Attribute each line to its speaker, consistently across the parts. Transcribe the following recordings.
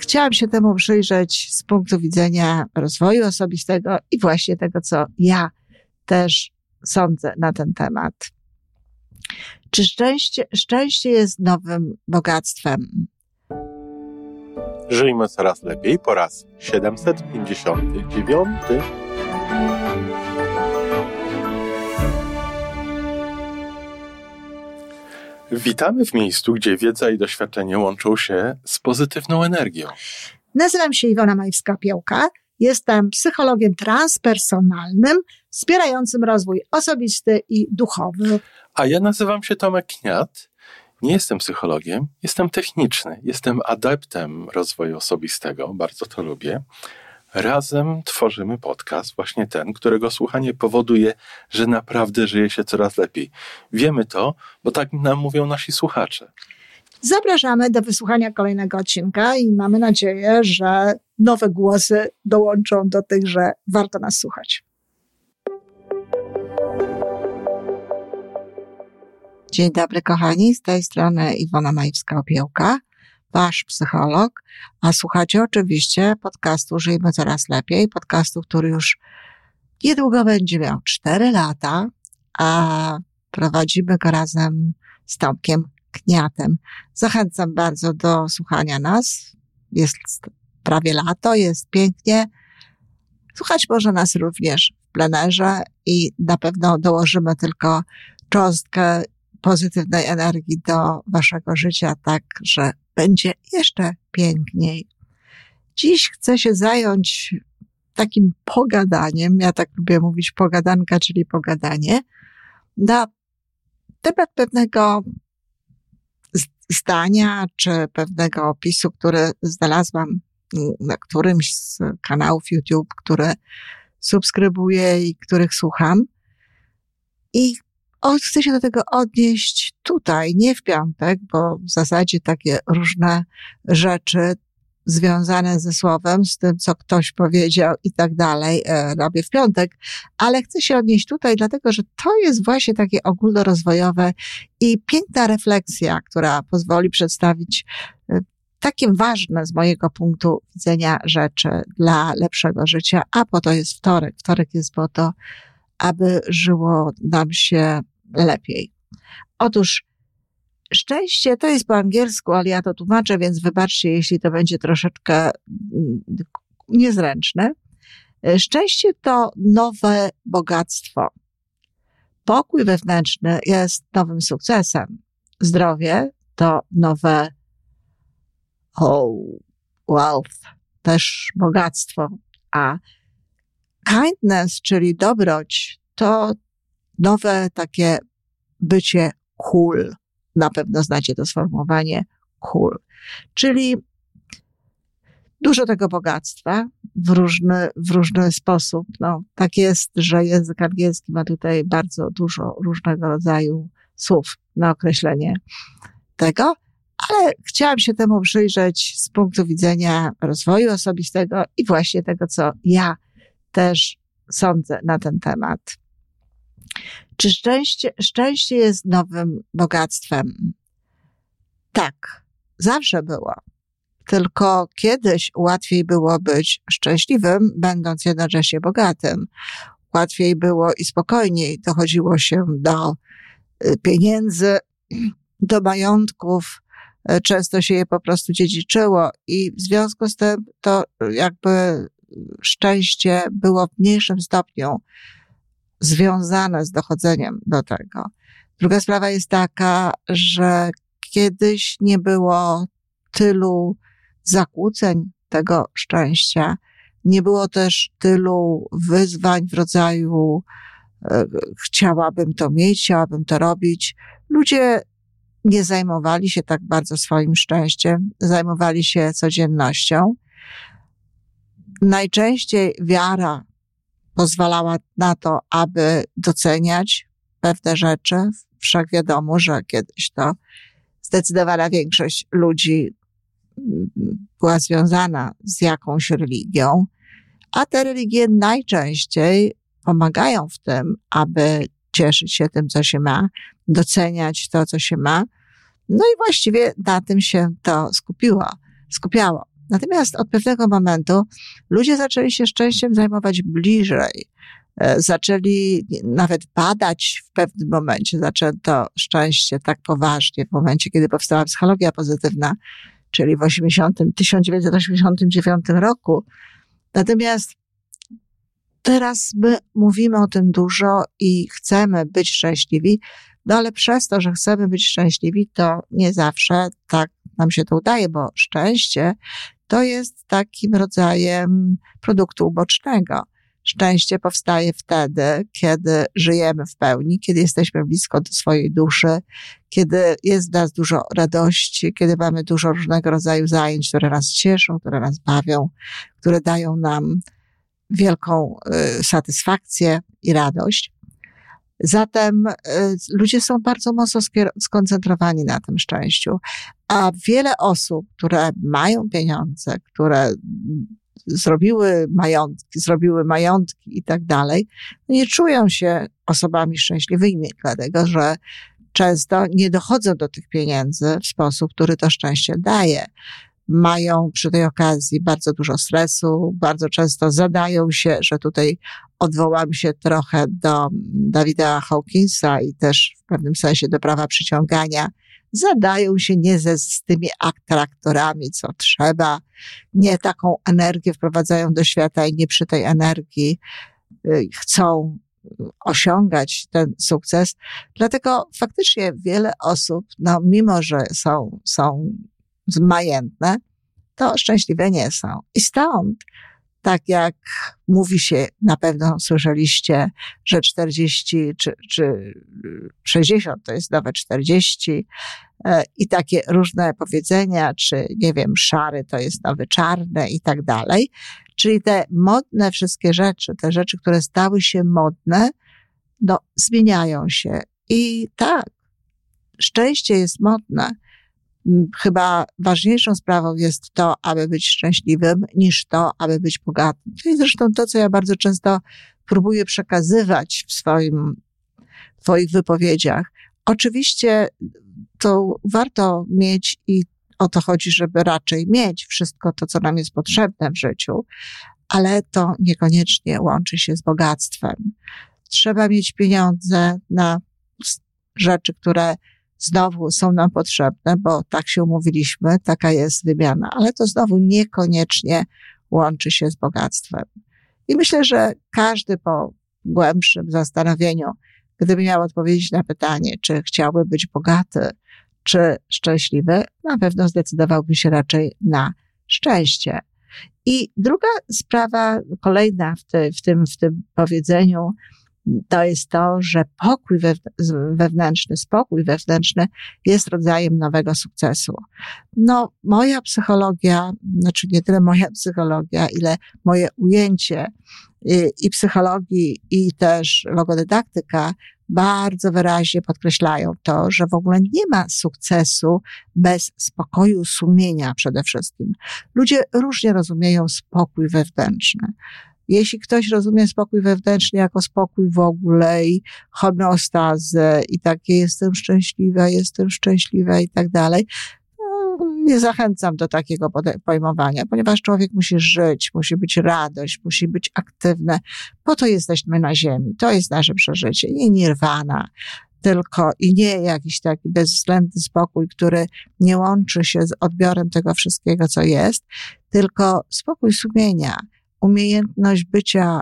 Speaker 1: chciałam się temu przyjrzeć z punktu widzenia rozwoju osobistego i właśnie tego, co ja też sądzę na ten temat. Czy szczęście, szczęście jest nowym bogactwem?
Speaker 2: Żyjmy coraz lepiej po raz 759. Witamy w miejscu, gdzie wiedza i doświadczenie łączą się z pozytywną energią.
Speaker 1: Nazywam się Iwona Majwska-Piołka. Jestem psychologiem transpersonalnym, wspierającym rozwój osobisty i duchowy.
Speaker 2: A ja nazywam się Tomek Kniat. Nie jestem psychologiem, jestem techniczny, jestem adeptem rozwoju osobistego, bardzo to lubię. Razem tworzymy podcast, właśnie ten, którego słuchanie powoduje, że naprawdę żyje się coraz lepiej. Wiemy to, bo tak nam mówią nasi słuchacze.
Speaker 1: Zapraszamy do wysłuchania kolejnego odcinka i mamy nadzieję, że nowe głosy dołączą do tych, że warto nas słuchać. Dzień dobry, kochani. Z tej strony Iwona Majewska-Opiełka, wasz psycholog, a słuchacie oczywiście podcastu Żyjmy Coraz Lepiej, podcastu, który już niedługo będzie miał 4 lata, a prowadzimy go razem z Tomkiem Kniatem. Zachęcam bardzo do słuchania nas. Jest prawie lato, jest pięknie. Słuchać może nas również w plenerze i na pewno dołożymy tylko cząstkę pozytywnej energii do waszego życia, tak że będzie jeszcze piękniej. Dziś chcę się zająć takim pogadaniem, ja tak lubię mówić pogadanka, czyli pogadanie, na temat pewnego zdania, czy pewnego opisu, który znalazłam na którymś z kanałów YouTube, które subskrybuję i których słucham. I chcę się do tego odnieść tutaj, nie w piątek, bo w zasadzie takie różne rzeczy związane ze słowem, z tym, co ktoś powiedział i tak dalej, e, robię w piątek, ale chcę się odnieść tutaj, dlatego że to jest właśnie takie ogólnorozwojowe i piękna refleksja, która pozwoli przedstawić e, takie ważne z mojego punktu widzenia rzeczy dla lepszego życia, a po to jest wtorek. Wtorek jest po to, aby żyło nam się lepiej. Otóż szczęście to jest po angielsku, ale ja to tłumaczę, więc wybaczcie, jeśli to będzie troszeczkę mm, niezręczne. Szczęście to nowe bogactwo. Pokój wewnętrzny jest nowym sukcesem. Zdrowie to nowe oh, wealth, też bogactwo. A kindness, czyli dobroć, to nowe takie bycie cool. Na pewno znacie to sformułowanie cool. Czyli dużo tego bogactwa w różny, w różny sposób. No, tak jest, że język angielski ma tutaj bardzo dużo różnego rodzaju słów na określenie tego, ale chciałam się temu przyjrzeć z punktu widzenia rozwoju osobistego i właśnie tego, co ja też sądzę na ten temat. Czy szczęście, szczęście jest nowym bogactwem? Tak, zawsze było. Tylko kiedyś łatwiej było być szczęśliwym, będąc jednocześnie bogatym. Łatwiej było i spokojniej dochodziło się do y, pieniędzy, do majątków. Y, często się je po prostu dziedziczyło i w związku z tym to jakby szczęście było w mniejszym stopniu związane z dochodzeniem do tego. Druga sprawa jest taka, że kiedyś nie było tylu zakłóceń tego szczęścia, nie było też tylu wyzwań w rodzaju e, chciałabym to mieć, chciałabym to robić. Ludzie nie zajmowali się tak bardzo swoim szczęściem, zajmowali się codziennością. Najczęściej wiara pozwalała na to, aby doceniać pewne rzeczy. Wszak wiadomo, że kiedyś to zdecydowana większość ludzi mm, była związana z jakąś religią, a te religie najczęściej pomagają w tym, aby cieszyć się tym, co się ma, doceniać to, co się ma. No i właściwie na tym się to skupiło, skupiało. Natomiast od pewnego momentu ludzie zaczęli się szczęściem zajmować bliżej. E, zaczęli nawet badać w pewnym momencie, zaczęto szczęście tak poważnie w momencie, kiedy powstała psychologia pozytywna, czyli w 80, 1989 roku. Natomiast teraz my mówimy o tym dużo i chcemy być szczęśliwi, no ale przez to, że chcemy być szczęśliwi, to nie zawsze tak nam się to udaje, bo szczęście to jest takim rodzajem produktu ubocznego. Szczęście powstaje wtedy, kiedy żyjemy w pełni, kiedy jesteśmy blisko do swojej duszy, kiedy jest w nas dużo radości, kiedy mamy dużo różnego rodzaju zajęć, które nas cieszą, które nas bawią, które dają nam wielką y, satysfakcję i radość. Zatem y, ludzie są bardzo mocno skoncentrowani na tym szczęściu, a wiele osób, które mają pieniądze, które zrobiły majątki, zrobiły majątki i tak dalej, nie czują się osobami szczęśliwymi, dlatego że często nie dochodzą do tych pieniędzy w sposób, który to szczęście daje. Mają przy tej okazji bardzo dużo stresu, bardzo często zadają się, że tutaj odwołam się trochę do Dawida Hawkinsa i też w pewnym sensie do prawa przyciągania, zadają się nie ze, z tymi atraktorami, co trzeba, nie taką energię wprowadzają do świata i nie przy tej energii y, chcą osiągać ten sukces. Dlatego faktycznie wiele osób, no mimo, że są, są majętne, to szczęśliwe nie są. I stąd tak jak mówi się, na pewno słyszeliście, że 40 czy, czy 60 to jest nowe 40 e, i takie różne powiedzenia, czy nie wiem, szary to jest nowy czarny i tak dalej. Czyli te modne wszystkie rzeczy, te rzeczy, które stały się modne, no, zmieniają się. I tak, szczęście jest modne chyba ważniejszą sprawą jest to, aby być szczęśliwym, niż to, aby być bogatym. To jest zresztą to, co ja bardzo często próbuję przekazywać w swoim, w swoich wypowiedziach. Oczywiście to warto mieć i o to chodzi, żeby raczej mieć wszystko to, co nam jest potrzebne w życiu, ale to niekoniecznie łączy się z bogactwem. Trzeba mieć pieniądze na rzeczy, które znowu są nam potrzebne, bo tak się umówiliśmy, taka jest wymiana, ale to znowu niekoniecznie łączy się z bogactwem. I myślę, że każdy po głębszym zastanowieniu, gdyby miał odpowiedzieć na pytanie, czy chciałby być bogaty, czy szczęśliwy, na pewno zdecydowałby się raczej na szczęście. I druga sprawa, kolejna w, te, w, tym, w tym powiedzeniu, to jest to, że pokój wewnętrzny, spokój wewnętrzny jest rodzajem nowego sukcesu. No, moja psychologia, znaczy nie tyle moja psychologia, ile moje ujęcie i, i psychologii, i też logodydaktyka bardzo wyraźnie podkreślają to, że w ogóle nie ma sukcesu bez spokoju sumienia przede wszystkim. Ludzie różnie rozumieją spokój wewnętrzny. Jeśli ktoś rozumie spokój wewnętrzny jako spokój w ogóle i homeostazę i takie jestem szczęśliwa, jestem szczęśliwa i tak dalej, nie zachęcam do takiego pojmowania, ponieważ człowiek musi żyć, musi być radość, musi być aktywny. Po to jesteśmy na ziemi. To jest nasze przeżycie. Nie nirwana, tylko i nie jakiś taki bezwzględny spokój, który nie łączy się z odbiorem tego wszystkiego, co jest, tylko spokój sumienia umiejętność bycia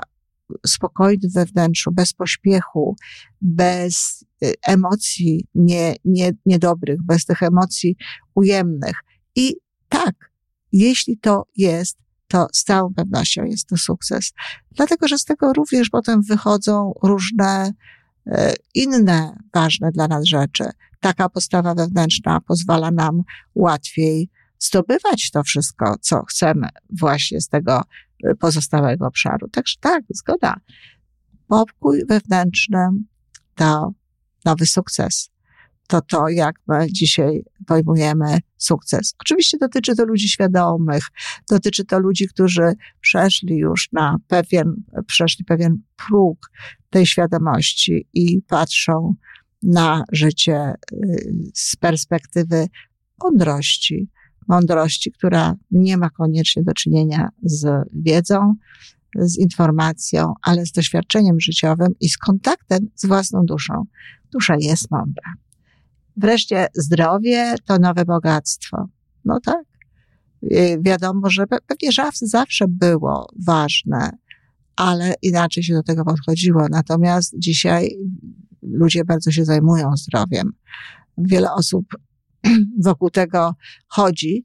Speaker 1: spokojny we wnętrzu, bez pośpiechu, bez y, emocji nie, nie, niedobrych, bez tych emocji ujemnych. I tak, jeśli to jest, to z całą pewnością jest to sukces. Dlatego, że z tego również potem wychodzą różne y, inne ważne dla nas rzeczy. Taka postawa wewnętrzna pozwala nam łatwiej zdobywać to wszystko, co chcemy właśnie z tego pozostałego obszaru. Także tak, zgoda. Pokój wewnętrzny to nowy sukces. To to, jak my dzisiaj pojmujemy sukces. Oczywiście dotyczy to ludzi świadomych, dotyczy to ludzi, którzy przeszli już na pewien, przeszli pewien próg tej świadomości i patrzą na życie y, z perspektywy mądrości, mądrości, która nie ma koniecznie do czynienia z wiedzą, z informacją, ale z doświadczeniem życiowym i z kontaktem z własną duszą. Dusza jest mądra. Wreszcie zdrowie to nowe bogactwo. No tak. Wiadomo, że pewnie zawsze było ważne, ale inaczej się do tego podchodziło. Natomiast dzisiaj ludzie bardzo się zajmują zdrowiem. Wiele osób wokół tego chodzi.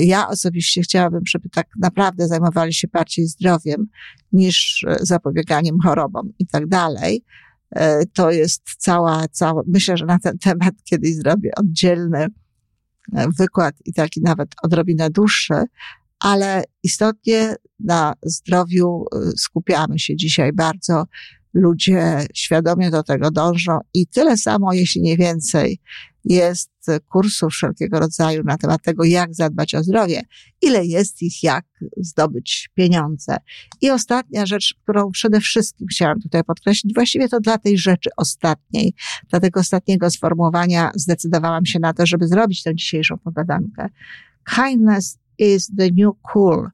Speaker 1: Ja osobiście chciałabym, żeby tak naprawdę zajmowali się bardziej zdrowiem niż zapobieganiem chorobom i tak dalej. To jest cała, cała, myślę, że na ten temat kiedyś zrobię oddzielny wykład i taki nawet odrobinę dłuższy, ale istotnie na zdrowiu skupiamy się dzisiaj bardzo ludzie świadomie do tego dążą i tyle samo, jeśli nie więcej, jest kursów wszelkiego rodzaju na temat tego, jak zadbać o zdrowie, ile jest ich, jak zdobyć pieniądze. I ostatnia rzecz, którą przede wszystkim chciałam tutaj podkreślić, właściwie to dla tej rzeczy ostatniej, dla tego ostatniego sformułowania zdecydowałam się na to, żeby zrobić tę dzisiejszą pogadankę. Kindness is the new cool,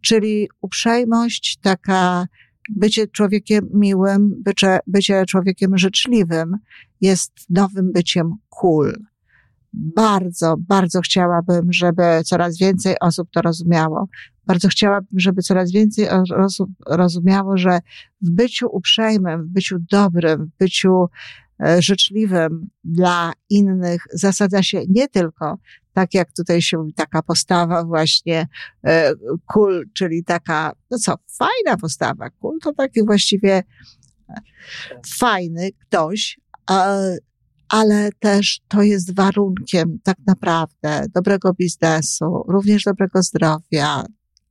Speaker 1: czyli uprzejmość taka bycie człowiekiem miłym, bycie, bycie człowiekiem życzliwym jest nowym byciem cool. Bardzo, bardzo chciałabym, żeby coraz więcej osób to rozumiało. Bardzo chciałabym, żeby coraz więcej osób rozumiało, że w byciu uprzejmym, w byciu dobrym, w byciu e, życzliwym dla innych zasadza się nie tylko tak jak tutaj się mówi, taka postawa właśnie e, kul, czyli taka, no co, fajna postawa. Kul to taki właściwie fajny ktoś, ale też to jest warunkiem tak naprawdę dobrego biznesu, również dobrego zdrowia,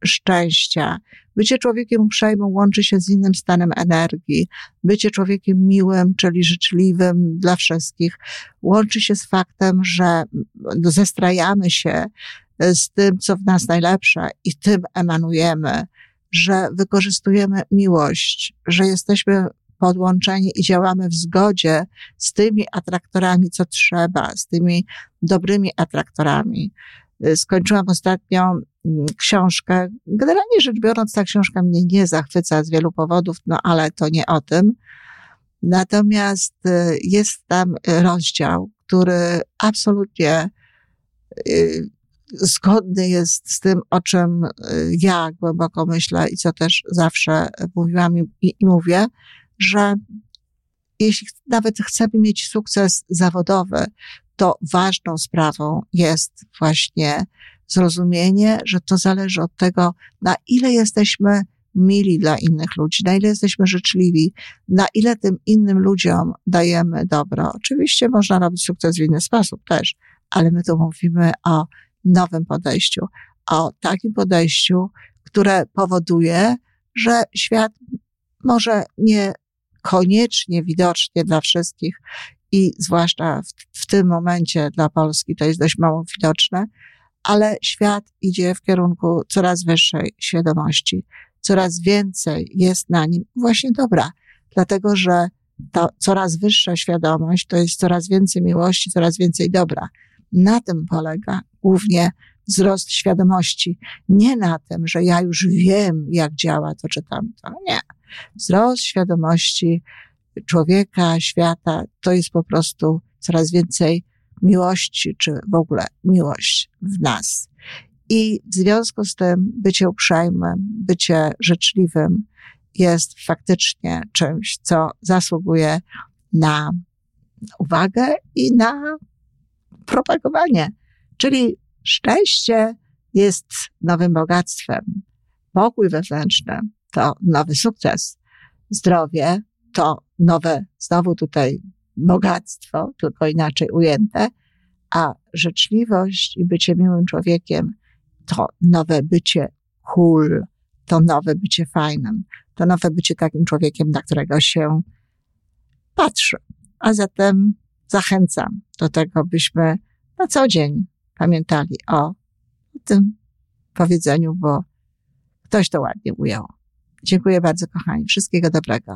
Speaker 1: szczęścia. Bycie człowiekiem uprzejmym łączy się z innym stanem energii. Bycie człowiekiem miłym, czyli życzliwym dla wszystkich, łączy się z faktem, że zestrajamy się z tym, co w nas najlepsze i tym emanujemy, że wykorzystujemy miłość, że jesteśmy podłączeni i działamy w zgodzie z tymi atraktorami, co trzeba, z tymi dobrymi atraktorami. Skończyłam ostatnio książkę. Generalnie rzecz biorąc, ta książka mnie nie zachwyca z wielu powodów, no ale to nie o tym. Natomiast y, jest tam rozdział, który absolutnie y, zgodny jest z tym, o czym y, ja głęboko myślę i co też zawsze mówiłam i, i mówię, że jeśli nawet chcemy mieć sukces zawodowy, to ważną sprawą jest właśnie zrozumienie, że to zależy od tego, na ile jesteśmy mili dla innych ludzi, na ile jesteśmy życzliwi, na ile tym innym ludziom dajemy dobro. Oczywiście można robić sukces w inny sposób też, ale my tu mówimy o nowym podejściu, o takim podejściu, które powoduje, że świat może nie koniecznie widocznie dla wszystkich i zwłaszcza w, w tym momencie dla Polski to jest dość mało widoczne, ale świat idzie w kierunku coraz wyższej świadomości. Coraz więcej jest na nim właśnie dobra, dlatego że to coraz wyższa świadomość to jest coraz więcej miłości, coraz więcej dobra. Na tym polega głównie wzrost świadomości. Nie na tym, że ja już wiem, jak działa to czy tamto. Nie. Wzrost świadomości człowieka, świata, to jest po prostu coraz więcej miłości, czy w ogóle miłość w nas. I w związku z tym bycie uprzejmym, bycie życzliwym jest faktycznie czymś, co zasługuje na uwagę i na propagowanie. Czyli szczęście jest nowym bogactwem. Pokój wewnętrzny to nowy sukces. Zdrowie to nowe, znowu tutaj bogactwo, tylko inaczej ujęte, a życzliwość i bycie miłym człowiekiem to nowe bycie cool, to nowe bycie fajnym, to nowe bycie takim człowiekiem, na którego się patrzy. A zatem zachęcam do tego, byśmy na co dzień pamiętali o tym powiedzeniu, bo ktoś to ładnie ujął. Dziękuję bardzo, kochani. Wszystkiego dobrego.